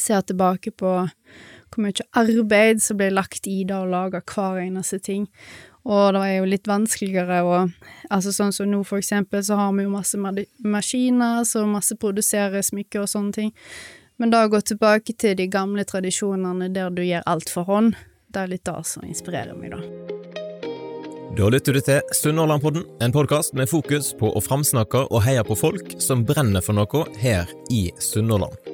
ser tilbake på hvor mye arbeid som ble lagt i det å lage hver eneste ting. Og det er jo litt vanskeligere å Altså sånn som nå, for eksempel, så har vi jo masse maskiner som masseproduserer smykker og sånne ting. Men da å gå tilbake til de gamle tradisjonene der du gjør alt for hånd, det er litt det som inspirerer meg, da. Da lytter du til Sunnhordlandpodden, en podkast med fokus på å framsnakke og heie på folk som brenner for noe her i Sunnhordland.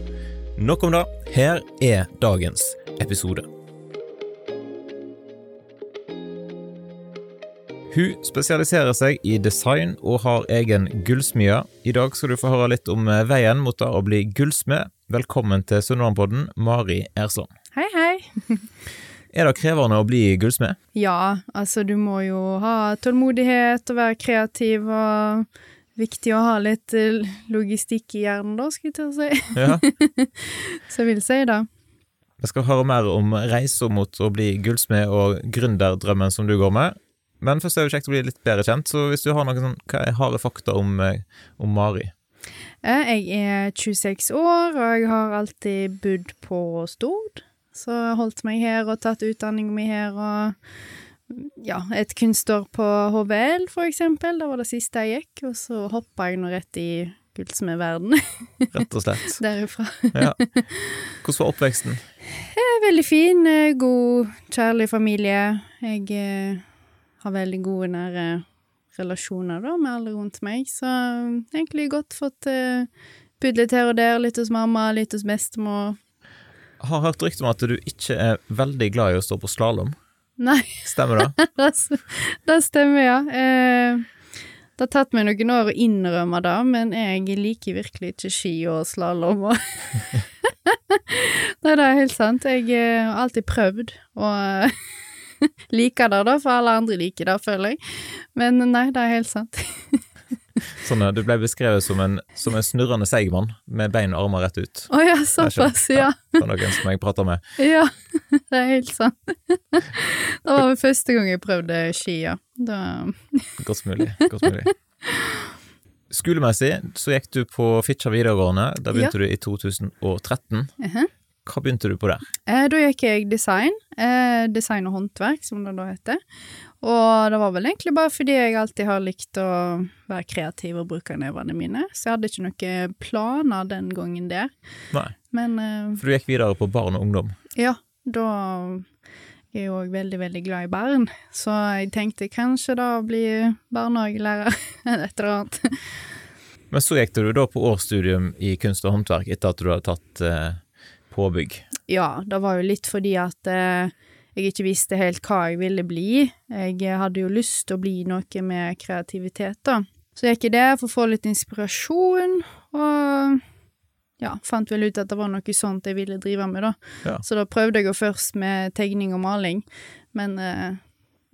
Nok om det. Her er dagens episode. Hun spesialiserer seg i design og har egen gullsmie. I dag skal du få høre litt om eh, veien mot det å bli gullsmed. Velkommen til Sunnmørenpodden, Mari Ersland. Hei, hei. er det krevende å bli gullsmed? Ja, altså du må jo ha tålmodighet og være kreativ og viktig å ha litt eh, logistikk i hjernen, da, skulle jeg til å si. Ja. Så jeg vil si det. Vi skal høre mer om reisa mot å bli gullsmed og gründerdrømmen som du går med. Men først er det kjekt å bli litt bedre kjent, så hvis du har noen sånn, hva er harde fakta om, eh, om Mari? Jeg er 26 år, og jeg har alltid bodd på Stord. Så jeg holdt meg her og tatt utdanninga mi her og ja, et kunstår på HVL, for eksempel. Det var det siste jeg gikk, og så hoppa jeg nå rett i gullsmedverdenen. Rett og slett. Derifra. ja. Hvordan var oppveksten? Eh, veldig fin. Eh, god, kjærlig familie. Jeg eh, har veldig gode, nære relasjoner da, med alle rundt meg, så egentlig godt fått eh, litt her og der. Litt hos mamma, litt hos bestemor. Har hørt rykte om at du ikke er veldig glad i å stå på slalåm. Nei. Stemmer det? det stemmer, ja. Eh, det har tatt meg noen år å innrømme det, men jeg liker virkelig ikke ski og slalåm og Nei, det er helt sant. Jeg eh, har alltid prøvd å like det, da, for alle andre liker det, føler jeg. Men nei, det er helt sant. Sånn, du ble beskrevet som en, som en snurrende seigmann med bein og armer rett ut. Å oh, ja, såpass, ja. Var noen som jeg prater med. Ja, det er helt sant. Det var vel første gang jeg prøvde ski, ja. Da... Godt mulig. Godt mulig. Skolemessig så gikk du på Fitjar videregående. Da begynte ja. du i 2013. Uh -huh. Hva begynte du på der? Eh, da gikk jeg design. Eh, design og håndverk, som det da heter. Og det var vel egentlig bare fordi jeg alltid har likt å være kreativ og bruke nevene mine, så jeg hadde ikke noen planer den gangen der. Nei, Men, eh, for du gikk videre på barn og ungdom? Ja, da er jeg òg veldig, veldig glad i barn, så jeg tenkte kanskje da å bli barnehagelærer eller et eller annet. Men så gikk du da på årsstudium i kunst og håndverk etter at du hadde tatt eh, påbygg? Ja, det var jo litt fordi at eh, jeg ikke visste helt hva jeg ville bli. Jeg hadde jo lyst til å bli noe med kreativitet, da. Så jeg gikk i det for å få litt inspirasjon, og ja, fant vel ut at det var noe sånt jeg ville drive med, da. Ja. Så da prøvde jeg jo først med tegning og maling, men eh,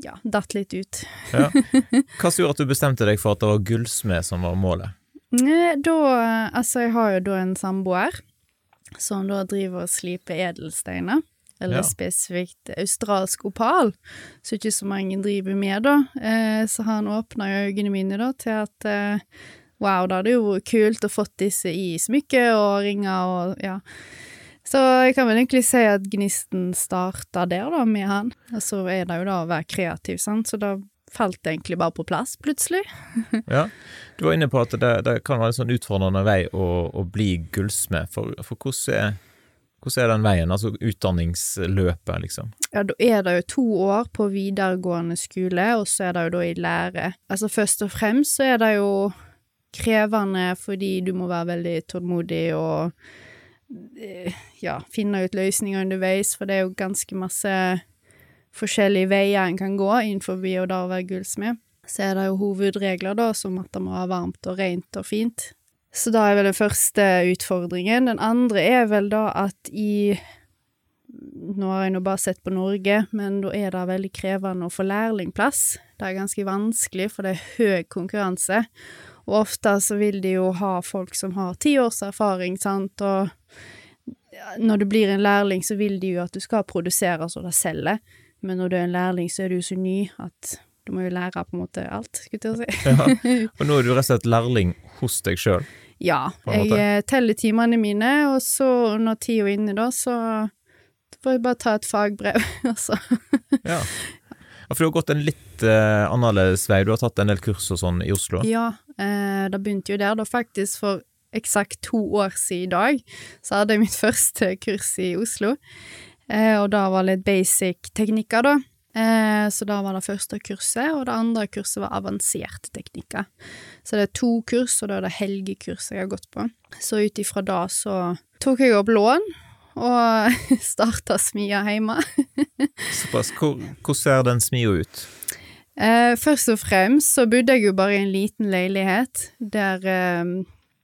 ja, datt litt ut. ja. Hva som gjorde at du bestemte deg for at det var gullsmed som var målet? Da Altså, jeg har jo da en samboer som da driver og sliper edelsteiner eller ja. spesifikt australsk opal, som ikke så mange driver med, da. Eh, så han åpna jo øynene mine da til at eh, wow, da hadde det jo kult å fått disse i smykker og ringer og ja. Så jeg kan vel egentlig si at gnisten starta der, da, med han. Og så er det jo da å være kreativ, sant, så da falt det egentlig bare på plass, plutselig. ja, du var inne på at det, det kan være en sånn utfordrende vei å, å bli gullsmed, for, for hvordan er hvordan er den veien, altså utdanningsløpet, liksom? Ja, da er det jo to år på videregående skole, og så er det jo da i lære. Altså først og fremst så er det jo krevende fordi du må være veldig tålmodig og eh, ja, finne ut løsninger underveis, for det er jo ganske masse forskjellige veier en kan gå innenfor å da være gullsmed. Så er det jo hovedregler, da, som at det må være varmt og rent og fint. Så da er vel den første utfordringen. Den andre er vel da at i nå har jeg nå bare sett på Norge, men da er det veldig krevende å få lærlingplass. Det er ganske vanskelig, for det er høy konkurranse. Og ofte så vil de jo ha folk som har ti års erfaring, sant, og når du blir en lærling, så vil de jo at du skal produsere så det selger, men når du er en lærling, så er du jo så ny at du må jo lære på en måte alt, skulle jeg til å si. ja. Og nå er du rett og slett lærling hos deg sjøl? Ja, jeg eh, teller timene mine, og så når tida er inne, da, så får jeg bare ta et fagbrev, altså. Ja. Ja, For du har gått en litt eh, annerledes vei, du har tatt en del kurs og sånn i Oslo? Ja, eh, det begynte jo der, da faktisk for eksakt to år siden i dag, så hadde jeg mitt første kurs i Oslo, og da var det litt basic teknikker, da. Eh, så da var det første kurset, og det andre kurset var avanserte teknikker. Så det er to kurs, og da er det helgekurs jeg har gått på. Så ut ifra da så tok jeg opp lån, og starta smia hjemme. Såpass. Hvor, hvordan ser den smia ut? Eh, først og fremst så bodde jeg jo bare i en liten leilighet der eh,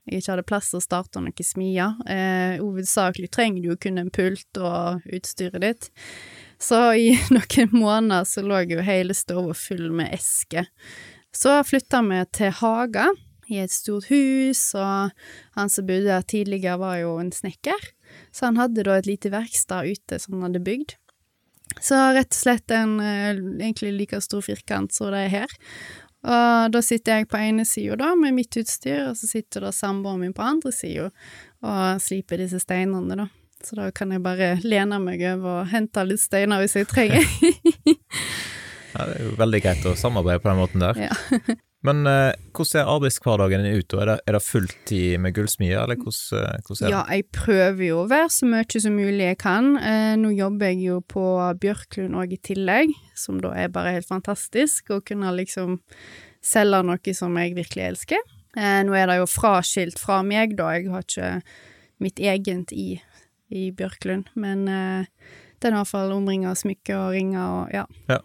jeg ikke hadde plass til å starte noe smia. Eh, hovedsakelig trenger du jo kun en pult og utstyret ditt. Så i noen måneder så lå jo hele stua full med esker. Så flytta vi til Haga, i et stort hus, og han som bodde der tidligere var jo en snekker, så han hadde da et lite verksted ute som han hadde bygd. Så rett og slett en eh, egentlig like stor firkant som det er her. Og da sitter jeg på ene sida da med mitt utstyr, og så sitter da samboeren min på andre sida og sliper disse steinene, da. Så da kan jeg bare lene meg over og hente litt steiner hvis jeg trenger. ja, det er jo veldig greit å samarbeide på den måten der. Ja. Men eh, hvordan ser arbeidshverdagen din ut? Er det, er det fulltid med gullsmie, eller hvordan, eh, hvordan er det? Ja, jeg prøver jo å være så mye som mulig jeg kan. Eh, nå jobber jeg jo på Bjørklund òg i tillegg, som da er bare helt fantastisk, å kunne liksom selge noe som jeg virkelig elsker. Eh, nå er det jo fraskilt fra meg, da, jeg har ikke mitt egent i, i Bjørklund, men eh, det er i hvert fall omringa av smykker og ringer og ja. ja.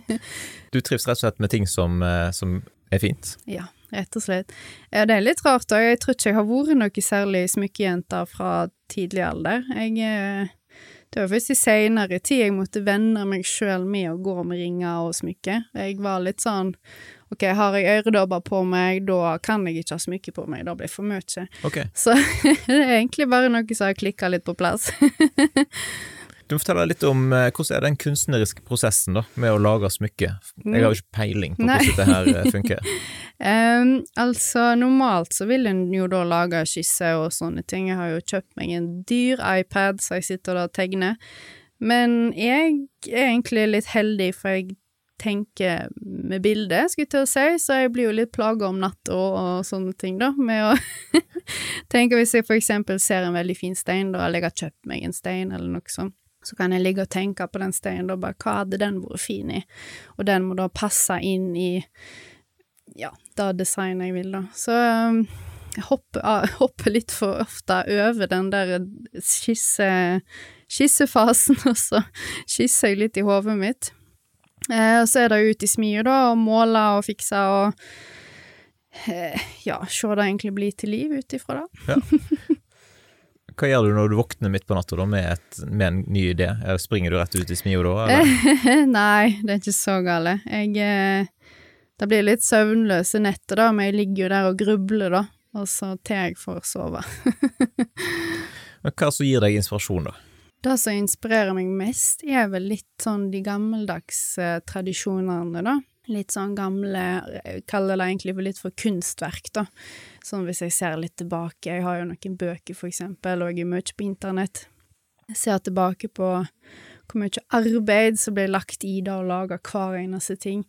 Du trives rett og slett med ting som, eh, som er fint. Ja, rett og slett. Det er litt rart, og jeg tror ikke jeg har vært noe særlig smykkejente fra tidlig alder. Jeg eh, Det var først i seinere tid jeg måtte venne meg sjøl med å gå med ringer og smykke. Jeg var litt sånn Ok, har jeg øredobber på meg, da kan jeg ikke ha smykke på meg, da blir det for mye. Okay. Så det er egentlig bare noe som har klikka litt på plass. Du må fortelle litt om eh, hvordan er den kunstneriske prosessen da, med å lage smykke. Jeg har jo ikke peiling på hvordan dette her eh, funker. um, altså, normalt så vil en jo da lage skisser og sånne ting. Jeg har jo kjøpt meg en dyr iPad, så jeg sitter da og tegner. Men jeg er egentlig litt heldig, for jeg tenker med bildet, skulle jeg til å si, så jeg blir jo litt plaga om natta og, og sånne ting, da, med å tenke hvis jeg for eksempel ser en veldig fin stein, da, eller jeg har kjøpt meg en stein, eller noe sånt så kan jeg ligge og tenke på den steinen, da bare hva hadde den vært fin i, og den må da passe inn i ja, det designet jeg vil, da. Så um, jeg hopper, uh, hopper, litt for ofte over den der skisse, skissefasen, og så skisser jeg litt i hodet mitt. Eh, og så er det ut i smia, da, og måle og fikse og eh, ja, se det egentlig bli til liv ut ifra det. Ja. Hva gjør du når du våkner midt på natta med, med en ny idé? Springer du rett ut i smia da. Nei, det er ikke så gale. Jeg eh, Det blir litt søvnløse netter, da, men jeg ligger jo der og grubler, da, og så til jeg får sove. men hva som gir deg inspirasjon, da? Det som inspirerer meg mest, er vel litt sånn de gammeldagse tradisjonene, da litt sånn gamle Jeg kaller det egentlig for litt for kunstverk, da. Sånn hvis jeg ser litt tilbake. Jeg har jo noen bøker, for eksempel, og jeg er mye på internett. Jeg ser tilbake på hvor mye arbeid som ble lagt i det å lage hver eneste ting.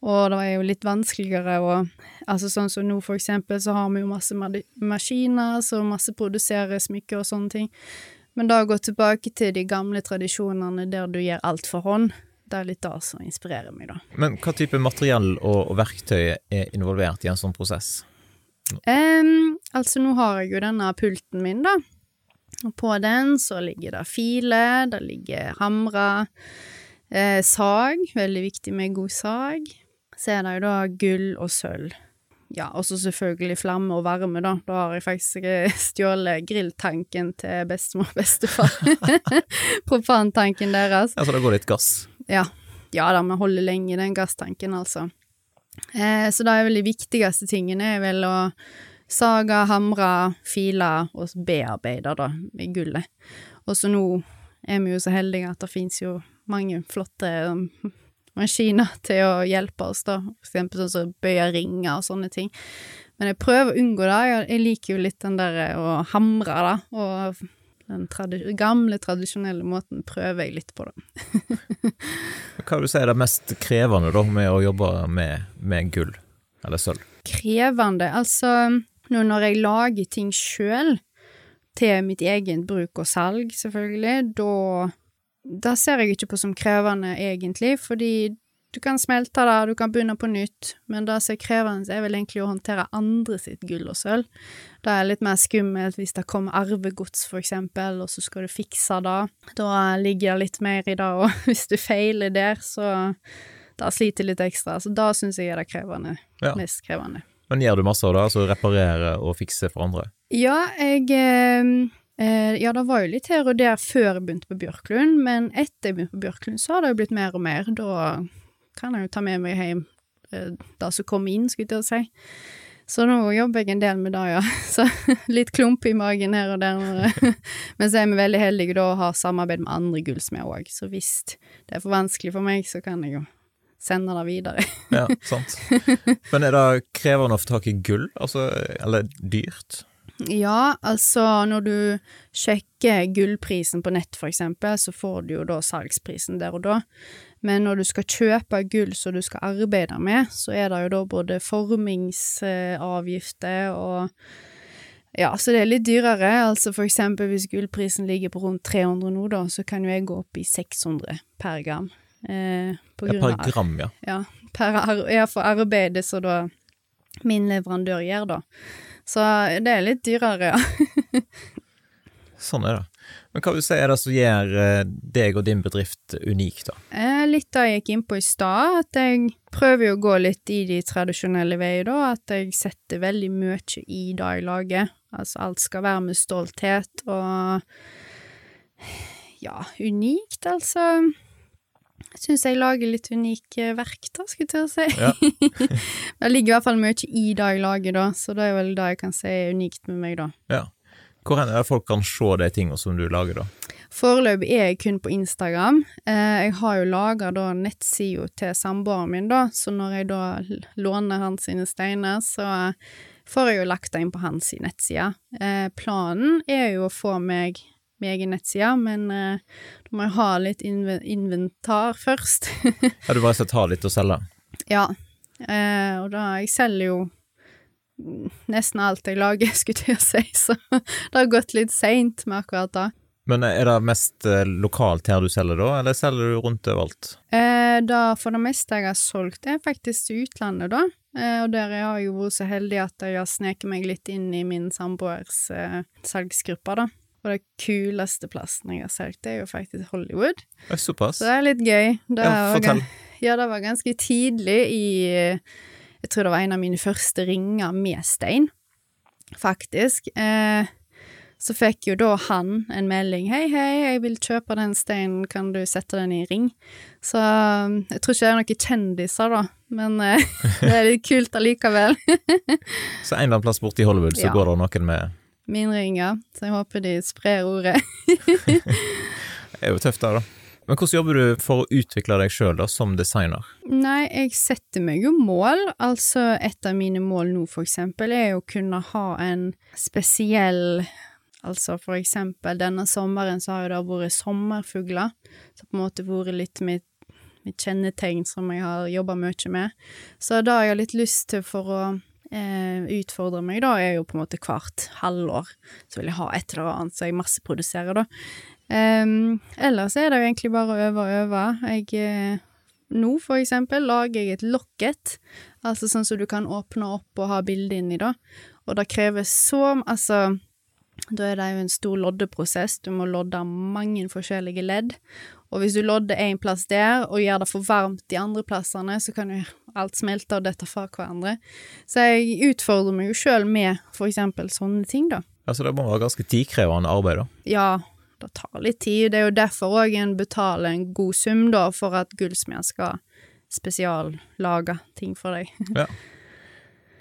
Og det er jo litt vanskeligere å Altså sånn som nå, for eksempel, så har vi jo masse maskiner som masseproduserer smykker og sånne ting. Men da å gå tilbake til de gamle tradisjonene der du gjør alt for hånd, det er litt det som inspirerer meg, da. Men hva type materiell og, og verktøy er involvert i en sånn prosess? Um, altså, nå har jeg jo denne pulten min, da. Og på den så ligger det filer, det ligger hamre, eh, sag, veldig viktig med god sag. Så er det jo da gull og sølv. ja, og så selvfølgelig flamme og varme, da. Da har jeg faktisk eh, stjålet grilltanken til bestemor og bestefar. Propantanken deres. Ja, Så det går litt gass? Ja. Ja da, vi holder lenge den gasstanken, altså. Eh, så da er vel de viktigste tingene er vel å saga, hamre, file og bearbeide, da, med gullet. Og så nå er vi jo så heldige at det fins jo mange flotte um, maskiner til å hjelpe oss, da. For eksempel sånn som bøye ringer og sånne ting. Men jeg prøver å unngå det. Jeg, liker jo litt den der å hamre, da. Og den tradi gamle, tradisjonelle måten prøver jeg litt på, da. Hva vil du si er det mest krevende da med å jobbe med, med gull eller sølv? Krevende? Altså, nå når jeg lager ting sjøl, til mitt eget bruk og salg, selvfølgelig, da Da ser jeg ikke på som krevende, egentlig, fordi du kan smelte det, du kan begynne på nytt, men det som er krevende, er vel egentlig å håndtere andre sitt gull og sølv. Det er litt mer skummelt hvis det kommer arvegods, for eksempel, og så skal du fikse det. Da ligger det litt mer i det, og hvis du feiler der, så da sliter litt ekstra. Så da syns jeg er det krevende. Ja. Mest krevende. Men gjør du masse av det, altså reparere og fikse for andre? Ja, jeg eh, eh, Ja, det var jo litt her og der før jeg begynte på Bjørklund, men etter jeg begynte på Bjørklund, så har det jo blitt mer og mer. Da kan jeg jo ta med meg hjem eh, det som kommer inn, skulle jeg til å si. Så nå jobber jeg en del med det, ja. Så litt klump i magen her og der. Men så er vi veldig heldige da å ha samarbeid med andre gullsmeder òg, så hvis det er for vanskelig for meg, så kan jeg jo sende det videre. Ja, sant. Men er det krevende å få tak i gull, altså, eller dyrt? Ja, altså når du sjekker gullprisen på nett, for eksempel, så får du jo da salgsprisen der og da. Men når du skal kjøpe gull som du skal arbeide med, så er det jo da både formingsavgifter og Ja, så det er litt dyrere. Altså for eksempel hvis gullprisen ligger på rundt 300 nå, da, så kan jo jeg gå opp i 600 per gram. Eh, på Ja, per gram, ja. ja, per ar ja, for arbeidet som da min leverandør gjør, da. Så det er litt dyrere, ja. Sånn er det. Men hva vil du si er det som gjør eh, deg og din bedrift unik, da? Eh, litt det jeg gikk inn på i stad, at jeg prøver jo å gå litt i de tradisjonelle veier, da. At jeg setter veldig mye i det jeg lager. Altså, alt skal være med stolthet og Ja, unikt, altså. Jeg syns jeg lager litt unike verk, da, skulle jeg til å si. Ja. det ligger i hvert fall mye i det jeg lager, da, så det er vel det jeg kan si er unikt med meg, da. Ja. Hvor er det folk kan se de tingene som du lager, da? Foreløpig er jeg kun på Instagram. Eh, jeg har jo laga da nettsida til samboeren min, da, så når jeg da låner hans sine steiner, så får jeg jo lagt det inn på hans nettside. Eh, planen er jo å få meg med egen nettside, men eh, da må jeg ha litt inventar først. Ja, du bare skal ta litt og selge? ja, eh, og da Jeg selger jo nesten alt jeg lager, skulle jeg si, så det har gått litt seint med akkurat det. Men er det mest eh, lokalt her du selger, da, eller selger du rundt overalt? Eh, da for det meste jeg har solgt, er faktisk til utlandet, da. Eh, og der jeg har jo vært så heldig at jeg har sneket meg litt inn i min samboers eh, salgsgruppe, da. Og det kuleste plassen jeg har solgt, det er jo faktisk Hollywood. Såpass? Så det er litt gøy. Det Ja, fortell. Ja, det var ganske tidlig i Jeg tror det var en av mine første ringer med stein, faktisk. Eh, så fikk jo da han en melding. 'Hei, hei, jeg vil kjøpe den steinen, kan du sette den i ring?' Så um, jeg tror ikke det er noen kjendiser, da, men eh, det er litt kult allikevel. Så en eller annen plass borte i Hollywood så Ja. går det noen med Min ringer, så jeg håper de sprer ordet. Det er jo tøft, det, da. Men hvordan jobber du for å utvikle deg sjøl, som designer? Nei, jeg setter meg jo mål. Altså, et av mine mål nå, for eksempel, er å kunne ha en spesiell Altså, for eksempel, denne sommeren så har det vært sommerfugler, så på en måte vært litt mitt, mitt kjennetegn som jeg har jobba mye med. Så det jeg har litt lyst til for å eh, utfordre meg, da, er jo på en måte hvert halvår. Så vil jeg ha et eller annet som jeg masseproduserer, da. Um, ellers er det jo egentlig bare å øve og øve. Jeg eh, nå, for eksempel, lager jeg et locket, altså sånn som du kan åpne opp og ha bilde inni, da. Og det krever så Altså, da er det jo en stor loddeprosess, du må lodde mange forskjellige ledd. Og hvis du lodder én plass der, og gjør det for varmt de andre plassene, så kan jo alt smelte og dette fra hverandre. Så jeg utfordrer meg jo sjøl med for eksempel sånne ting, da. Altså det må være ganske tidkrevende arbeid, da. Ja, det tar litt tid. Det er jo derfor òg en betaler en god sum, da, for at gullsmeden skal spesiallage ting for deg. ja.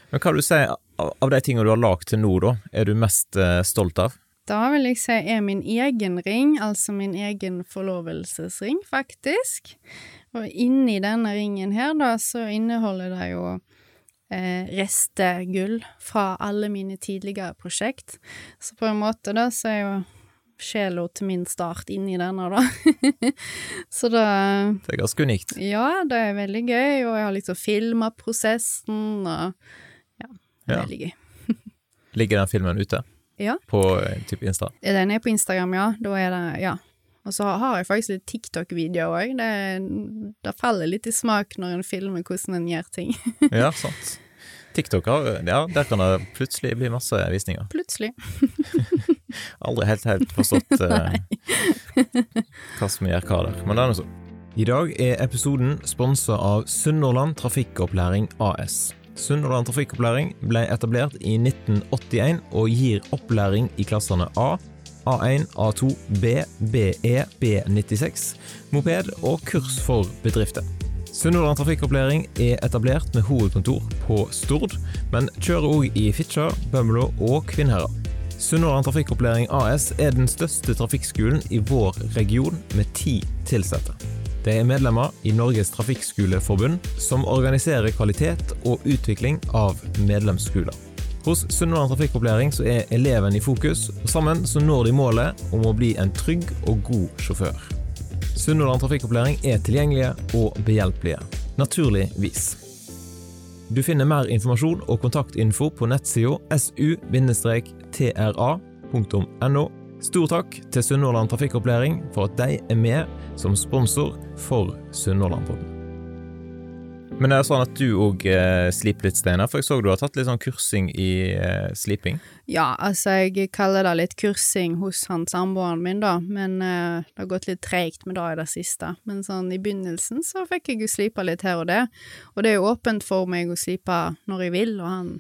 Men hva vil du si av de tingene du har lagd til nå, da, er du mest eh, stolt av? Da vil jeg si er min egen ring, altså min egen forlovelsesring, faktisk. Og inni denne ringen her, da, så inneholder det jo eh, restegull fra alle mine tidligere prosjekt. Så på en måte, da, så er jo sjela til min start inni denne, da. så da Det er ganske unikt. Ja, det er veldig gøy, og jeg har liksom filma prosessen, og ja, det er ja. veldig gøy. Ligger den filmen ute? Ja. På typ Insta? Den er på Instagram, ja. Da er det Ja. Og så har jeg faktisk litt TikTok-videoer òg. Det, det, faller litt i smak når en filmer hvordan en gjør ting. ja, sant. TikTok, ja, der kan det plutselig bli masse visninger. Plutselig. Aldri helt, helt forstått uh, hva som gjør hva der, men det er nå så. I dag er episoden sponsa av Sunnhordland Trafikkopplæring AS. Sunnhordland Trafikkopplæring ble etablert i 1981 og gir opplæring i klassene A, A1, A2, B, BE, B96, moped og kurs for bedrifter. Sunnhordland Trafikkopplæring er etablert med hovedkontor på Stord, men kjører òg i Fitjar, Bømlo og Kvinnherad. Sunnhordland Trafikkopplæring AS er den største trafikkskolen i vår region, med ti ansatte. De er medlemmer i Norges Trafikkskoleforbund, som organiserer kvalitet og utvikling av medlemsskoler. Hos Sunnhordland Trafikkopplæring er eleven i fokus, og sammen så når de målet om å bli en trygg og god sjåfør. Sunnhordland Trafikkopplæring er tilgjengelige og behjelpelige. Naturligvis. Du finner mer informasjon og kontaktinfo på nettsida su-tra.no. Stor takk til Sunnhordland Trafikkopplæring for at de er med som sponsor for Sunnhordlandpodden. Men det er sånn at du òg eh, sliper litt, Steinar, for jeg så du har tatt litt sånn kursing i eh, sliping? Ja, altså jeg kaller det litt kursing hos han samboeren min, da, men eh, det har gått litt treigt med det i det siste. Men sånn i begynnelsen så fikk jeg jo slipa litt her og det, og det er jo åpent for meg å slipe når jeg vil, og han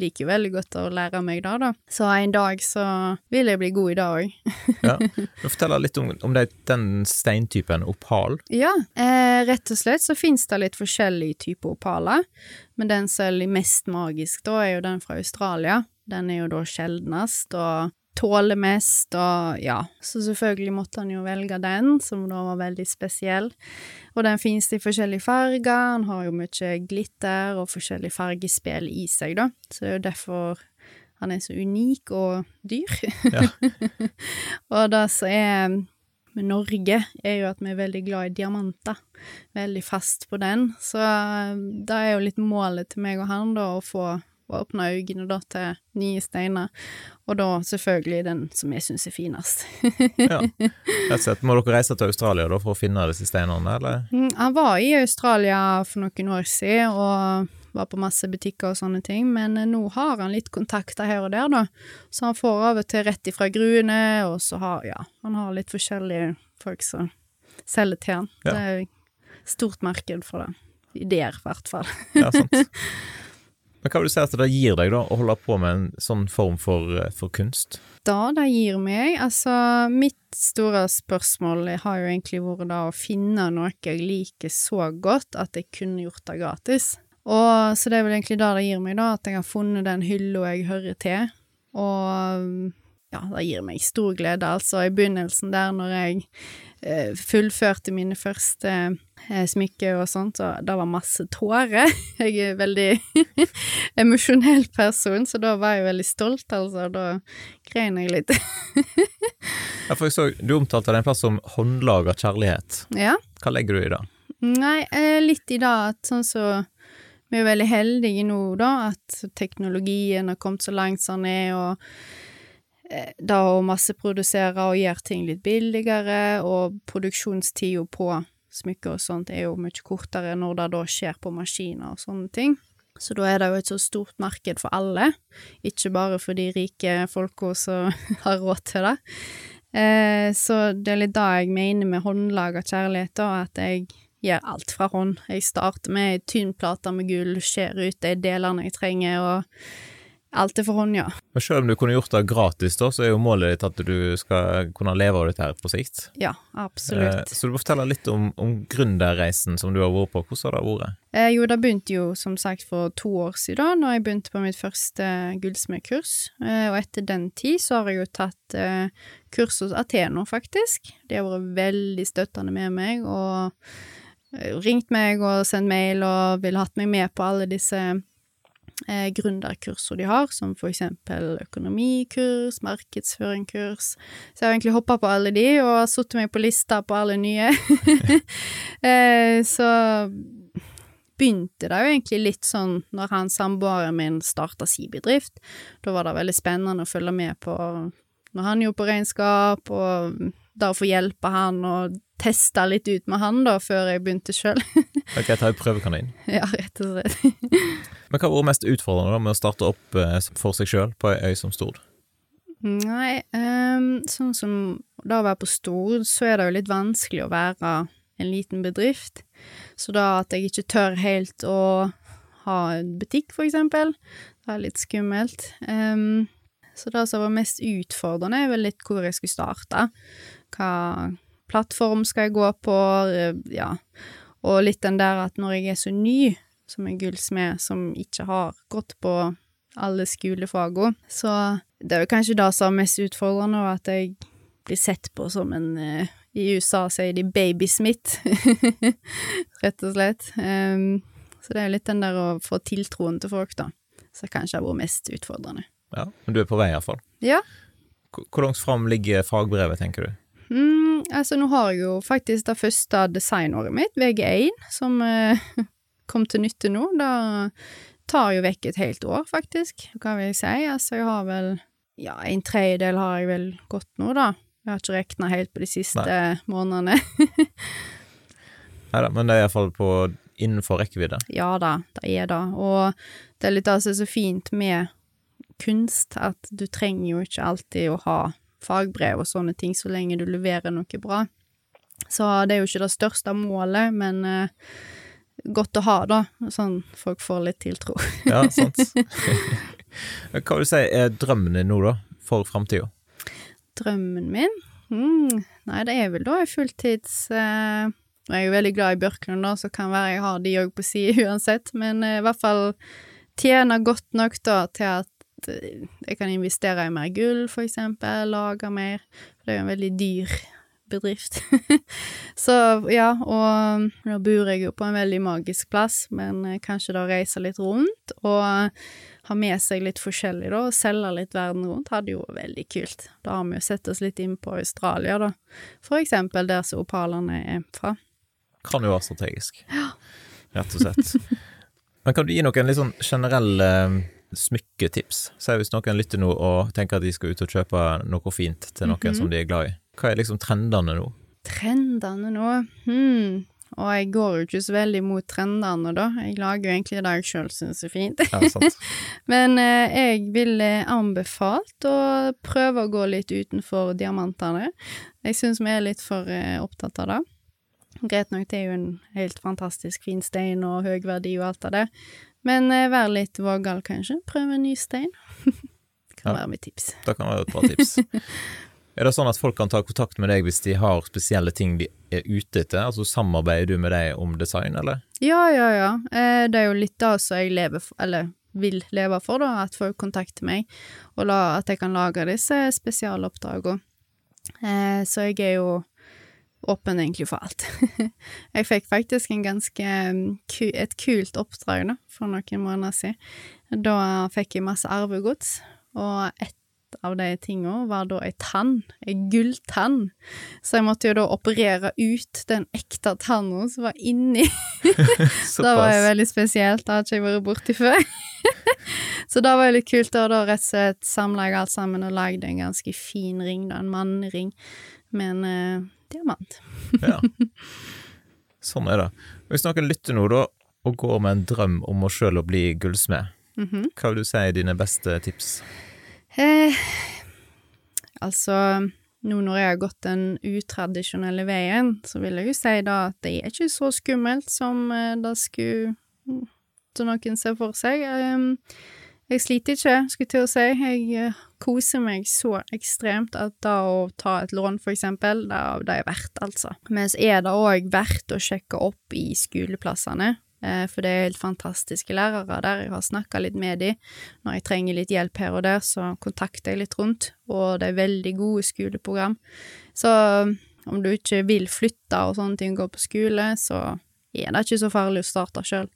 liker jo veldig godt å lære meg det, da. Så en dag så vil jeg bli god i det òg. ja. Fortell litt om, om det, den steintypen, opal. Ja, eh, rett og slett så finnes det litt forskjellige typer opaler, men den som er mest magisk da, er jo den fra Australia. Den er jo da sjeldnest, og tåler mest, og ja, så selvfølgelig måtte han jo velge den, som da var veldig spesiell. Og den finnes i forskjellige farger, han har jo mye glitter og forskjellig fargespill i seg, da, så det er jo derfor han er så unik og dyr. Ja. og det som er med Norge, er jo at vi er veldig glad i diamanter. Veldig fast på den. Så det er jo litt målet til meg og han, da, å få og åpna øynene da til nye steiner, og da selvfølgelig den som jeg syns er finest. ja, rett og slett. Må dere reise til Australia da for å finne disse steinene, eller? Mm, han var i Australia for noen år siden og var på masse butikker og sånne ting, men nå har han litt kontakter her og der, da, så han får av og til rett ifra gruene, og så har, ja, han har litt forskjellige folk som selger til han. Ja. Det er stort marked for det. Ideer, i hvert fall. ja, sant. Men hva vil du si at det gir deg, da, å holde på med en sånn form for, for kunst? Da det gir meg Altså, mitt store spørsmål har jo egentlig vært da å finne noe jeg liker så godt at jeg kunne gjort det gratis. Og så det er vel egentlig det det gir meg, da, at jeg har funnet den hylla jeg hører til. Og ja, det gir meg stor glede, altså. I begynnelsen der, når jeg eh, fullførte mine første eh, smykker og sånt, og det var masse tårer. Jeg er veldig emosjonell person, så da var jeg veldig stolt, altså. Da grein jeg litt. ja, for jeg så du omtalte den plass som håndlaga kjærlighet. Ja. Hva legger du i det? Nei, eh, litt i det at sånn så vi er veldig heldige nå, da, at teknologien har kommet så langt som den er, og da å masseprodusere og gjøre ting litt billigere, og produksjonstida på smykker og sånt er jo mye kortere når det da skjer på maskiner og sånne ting. Så da er det jo et så stort marked for alle, ikke bare for de rike folka som har råd til det. Eh, så det er litt da jeg mener med håndlaga kjærlighet, da, at jeg gjør alt fra hånd. Jeg starter med ei tynn plate med gull, skjærer ut de delene jeg trenger, og alt er for hånd, ja. Men selv om du kunne gjort det gratis, da, så er jo målet ditt at du skal kunne leve av dette her på sikt. Ja, absolutt. Eh, så du må fortelle litt om, om gründerreisen som du har vært på. Hvordan har det vært? Eh, jo, det begynte jo som sagt for to år siden, da jeg begynte på mitt første gullsmedkurs. Eh, og etter den tid så har jeg jo tatt eh, kurs hos Ateno, faktisk. De har vært veldig støttende med meg og eh, ringt meg og sendt mail og ville hatt meg med på alle disse eh, gründerkursene de har, som for eksempel økonomikurs, markedsføringskurs. Så jeg har egentlig hoppa på alle de, og har satt meg på lista på alle nye. eh, så begynte det jo egentlig litt sånn når han samboeren min starta si bedrift. Da var det veldig spennende å følge med på når han gjorde på regnskap, og da å få hjelpe han og teste litt ut med han da, før jeg begynte sjøl. ok, ta en prøvekanin. Ja, rett og slett. Men hva har vært mest utfordrende da med å starte opp eh, for seg sjøl på ei øy som Stord? Nei, um, sånn som da å være på Stord, så er det jo litt vanskelig å være en liten bedrift. Så da at jeg ikke tør helt å ha en butikk, for eksempel, det er litt skummelt. Um, så det som var mest utfordrende, er vel litt hvor jeg skulle starte. Hva plattform skal jeg gå på, ja. Og litt den der at når jeg er så ny, som en gullsmed som ikke har gått på alle skolefagene, så det er jo kanskje det som er mest utfordrende, at jeg blir sett på som en uh, I USA sier de babysmitt, rett og slett. Um, så det er jo litt den der å få tiltroen til folk, da, som kanskje har vært mest utfordrende. Ja, Men du er på vei, iallfall. Ja. Hvor langt fram ligger fagbrevet, tenker du? Mm, altså, nå har jeg jo faktisk det første designåret mitt, VG1, som eh, kom til nytte nå. Det tar jo vekk et helt år, faktisk. Hva vil jeg si? Altså, jeg har vel Ja, en tredjedel har jeg vel gått nå, da. Jeg har ikke regna helt på de siste Nei. månedene. Nei da, men det er iallfall på innenfor rekkevidde? Ja da, det er det. Og det er litt det som er så fint med kunst, at du trenger jo ikke alltid å ha fagbrev og sånne ting så lenge du leverer noe bra. Så det er jo ikke det største målet, men eh, godt å ha, da, sånn folk får litt tiltro. ja, sant. Hva vil du si er drømmen din nå, da, for framtida? Drømmen min? Mm, nei, det er vel da fulltids eh, Jeg er jo veldig glad i Bjørklund, da, så kan være jeg har de òg på si uansett, men eh, i hvert fall tjene godt nok da til at jeg kan investere i mer gull, for eksempel, lage mer, for det er jo en veldig dyr bedrift. så ja, og nå bor jeg jo på en veldig magisk plass, men eh, kanskje da reise litt rundt og ha med seg litt forskjellig, da, og selge litt verden rundt, hadde jo vært veldig kult. Da har vi jo sett oss litt inn på Australia, da, for eksempel der som opalene er fra. Kan jo være strategisk, ja. rett og slett. Men kan du gi noen litt sånn generelle eh, smykketips? Si hvis noen lytter nå og tenker at de skal ut og kjøpe noe fint til noen mm -hmm. som de er glad i. Hva er liksom trendene nå? Trendene nå? Hmm. Og jeg går jo ikke så veldig mot trendene, da. Jeg lager jo egentlig det jeg sjøl syns er fint. Ja, sant. Men eh, jeg ville anbefalt å prøve å gå litt utenfor diamantene. Jeg syns vi er litt for eh, opptatt av det. Greit nok, det er jo en helt fantastisk fin stein og høy verdi og alt av det. Men eh, vær litt vågal, kanskje. Prøv en ny stein. det kan ja, være mitt tips. Det kan være et bra tips. Er det sånn at folk kan ta kontakt med deg hvis de har spesielle ting de er ute etter? Altså Samarbeider du med dem om design, eller? Ja, ja, ja. Eh, det er jo litt da som jeg lever for, eller vil leve for, da, at folk kontakter meg, og la, at jeg kan lage disse spesialoppdragene. Eh, så jeg er jo åpen egentlig for alt. jeg fikk faktisk en ganske et kult oppdrag da, for noen måneder siden. Da fikk jeg masse arvegods, og et av de tinga var da ei tann, ei gulltann, så jeg måtte jo da operere ut den ekte tanna som var inni. det var jo veldig spesielt, det hadde ikke jeg vært borti før. så det var jo litt kult, og da rett og slett samla jeg alt sammen og lagde en ganske fin ring, da, en mannering med en uh, diamant. ja. Sånn er det. Hvis noen lytter nå, da, og går med en drøm om å sjøl å bli gullsmed, mm -hmm. hva vil du si er dine beste tips? Eh, altså, nå når jeg har gått den utradisjonelle veien, så vil jeg jo si da at det er ikke så skummelt som eh, det skulle som noen ser for seg. Jeg sliter ikke, skulle til å si. Jeg uh, koser meg så ekstremt at da å ta et lån, for eksempel, det, det er verdt, altså. Men så er det òg verdt å sjekke opp i skoleplassene. Uh, for det er helt fantastiske lærere der. Jeg har snakka litt med dem. Når jeg trenger litt hjelp her og der, så kontakter jeg litt rundt. Og det er veldig gode skoleprogram. Så om du ikke vil flytte og sånne ting, gå på skole, så er det ikke så farlig å starte sjøl.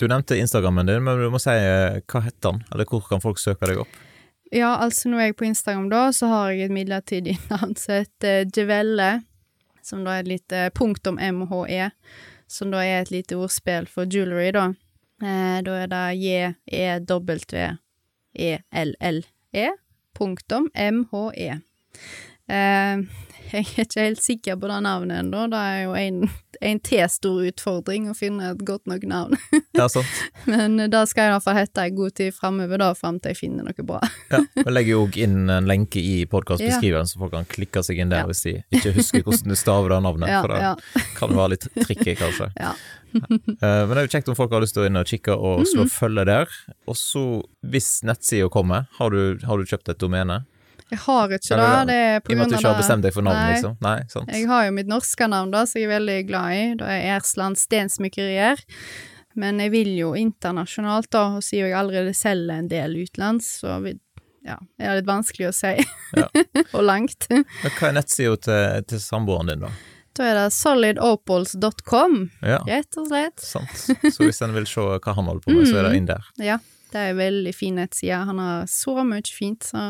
Du nevnte Instagrammen din, men du må si eh, hva heter den, eller hvor kan folk søke deg opp? Ja, altså jeg er på Instagram da, så har jeg et midlertidig navn som heter Jevelle, som da er et lite punktum MHE, som da er et lite ordspill for jewelry, da. Eh, da er det J-E-W-E-L-L-E, punktum M-H-E. Eh, jeg er ikke helt sikker på det navnet ennå, det er jo en en til stor utfordring å finne et godt nok navn. ja, sant. Men det skal jeg i hvert fall hete en god tid framover, da, fram til jeg finner noe bra. ja, Jeg legger jo òg inn en lenke i podkastbeskriveren, ja. så folk kan klikke seg inn der ja. hvis de ikke husker hvordan du staver det navnet, ja, for det kan være litt tricky, kanskje. Ja. Eh, men det er jo kjekt om folk har lyst til å inn og kikke og slå mm følge der. Og så, hvis nettsida kommer, har du, har du kjøpt et domene? Jeg har ikke det. det er på I og med at du ikke har bestemt deg for navn, Nei. liksom? Nei, sant. Jeg har jo mitt norske navn, da, som jeg er veldig glad i. Da er Ersland Stensmykkerier. Men jeg vil jo internasjonalt, da, og siden jeg allerede selger en del utenlands, så ja, det er litt vanskelig å si. Ja. og langt. Men hva er nettsida til, til samboeren din, da? Da er det solidopals.com, ja. rett og slett. Sant. Så hvis en vil se hva han holder på med, så er det inn der. Ja. Det er en veldig fin nettside. Han har så mye fint, så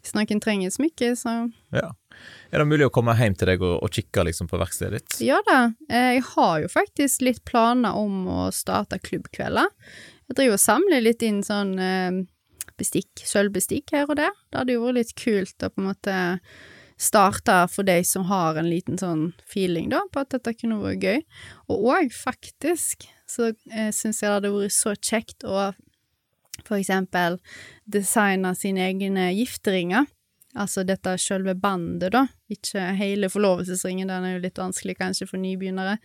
hvis noen trenger smykke, så Ja. Er det mulig å komme hjem til deg og, og kikke liksom på verkstedet ditt? Ja da. Jeg har jo faktisk litt planer om å starte klubbkvelder. Jeg driver og samler litt inn sånn eh, bestikk, sølvbestikk her og der. Det hadde jo vært litt kult å på en måte starte for de som har en liten sånn feeling, da, på at dette kunne vært gøy. Og òg, faktisk, så eh, syns jeg det hadde vært så kjekt å for eksempel designe sine egne gifteringer. Altså dette sjølve bandet, da, ikke hele forlovelsesringen, den er jo litt vanskelig kanskje for nybegynnere.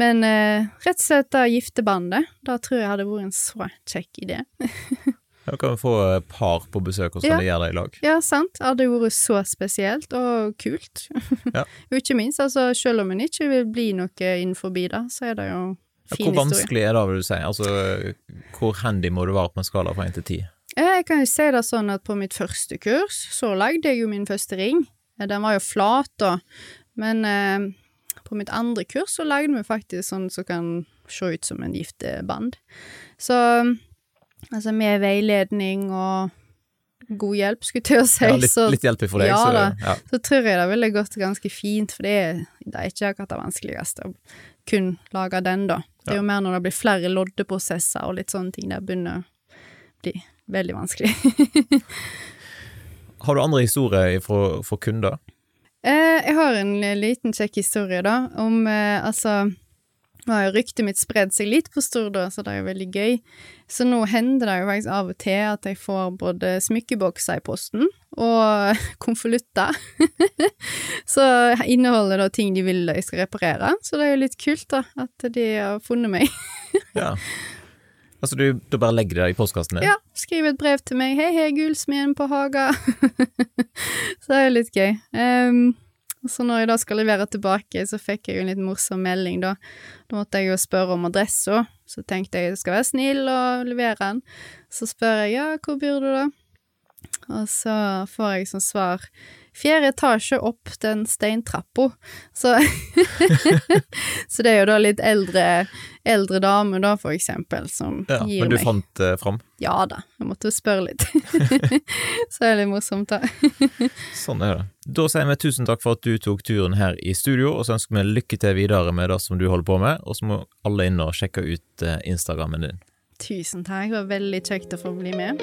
Men eh, rett og slett det giftebandet, da tror jeg hadde vært en så kjekk idé. Da kan vi få par på besøk og ja. gjøre det i lag. Ja, sant. Det hadde vært så spesielt og kult. Ja. og ikke minst, altså, selv om en ikke vil bli noe innenfor det, så er det jo Fin hvor vanskelig er det, vil du si? Altså, hvor handy må du være på en skala fra én til ti? Jeg kan jo si det sånn at på mitt første kurs så lagde jeg jo min første ring. Den var jo flat, da, men eh, på mitt andre kurs så lagde vi faktisk sånn som kan se ut som en gifteband. Så altså med veiledning og god hjelp, skulle jeg til å si. Ja, litt, litt hjelp for deg, ja, så, ja. så tror jeg det ville gått ganske fint, for det det er ikke akkurat det vanskeligste å kun lage den, da. Det er jo mer når det blir flere loddeprosesser og litt sånne ting, det begynner å bli veldig vanskelig. har du andre historier for kunder? Eh, jeg har en liten kjekk historie, da, om eh, altså nå har jo ryktet mitt spredd seg litt på Stord, så det er jo veldig gøy. Så nå hender det jo faktisk av og til at jeg får både smykkebokser i posten og konvolutter. så inneholder da ting de vil jeg skal reparere, så det er jo litt kult, da, at de har funnet meg. ja. Altså du, du, bare legger det i postkassen din? Ja, skriver et brev til meg. 'Hei, hei, gullsmeden på Haga'. så det er jo litt gøy. Um, så når jeg da skal levere tilbake, så fikk jeg jo en litt morsom melding, da. Da måtte jeg jo spørre om adressa, så tenkte jeg jeg skal være snill og levere den. Så spør jeg ja, hvor bor du da? Og så får jeg som svar fjerde etasje opp den steintrappa. Så Så det er jo da litt eldre, eldre dame, da, for eksempel, som ja, gir meg Men du meg. fant uh, fram? Ja da, jeg måtte jo spørre litt. så er det litt morsomt, da. sånn er det. Da sier vi tusen takk for at du tok turen her i studio, og så ønsker vi lykke til videre med det som du holder på med, og så må alle inn og sjekke ut uh, Instagrammen din. Tusen takk, det var veldig kjekt å få bli med.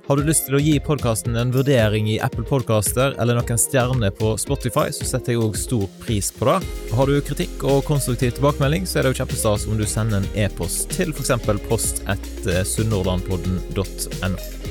Har du lyst til å gi podkasten en vurdering i Apple Podcaster eller noen stjerner på Spotify, så setter jeg òg stor pris på det. Har du kritikk og konstruktiv tilbakemelding, så er det jo kjempestas om du sender en e-post til f.eks. post etter sunnhordlandpodden.no.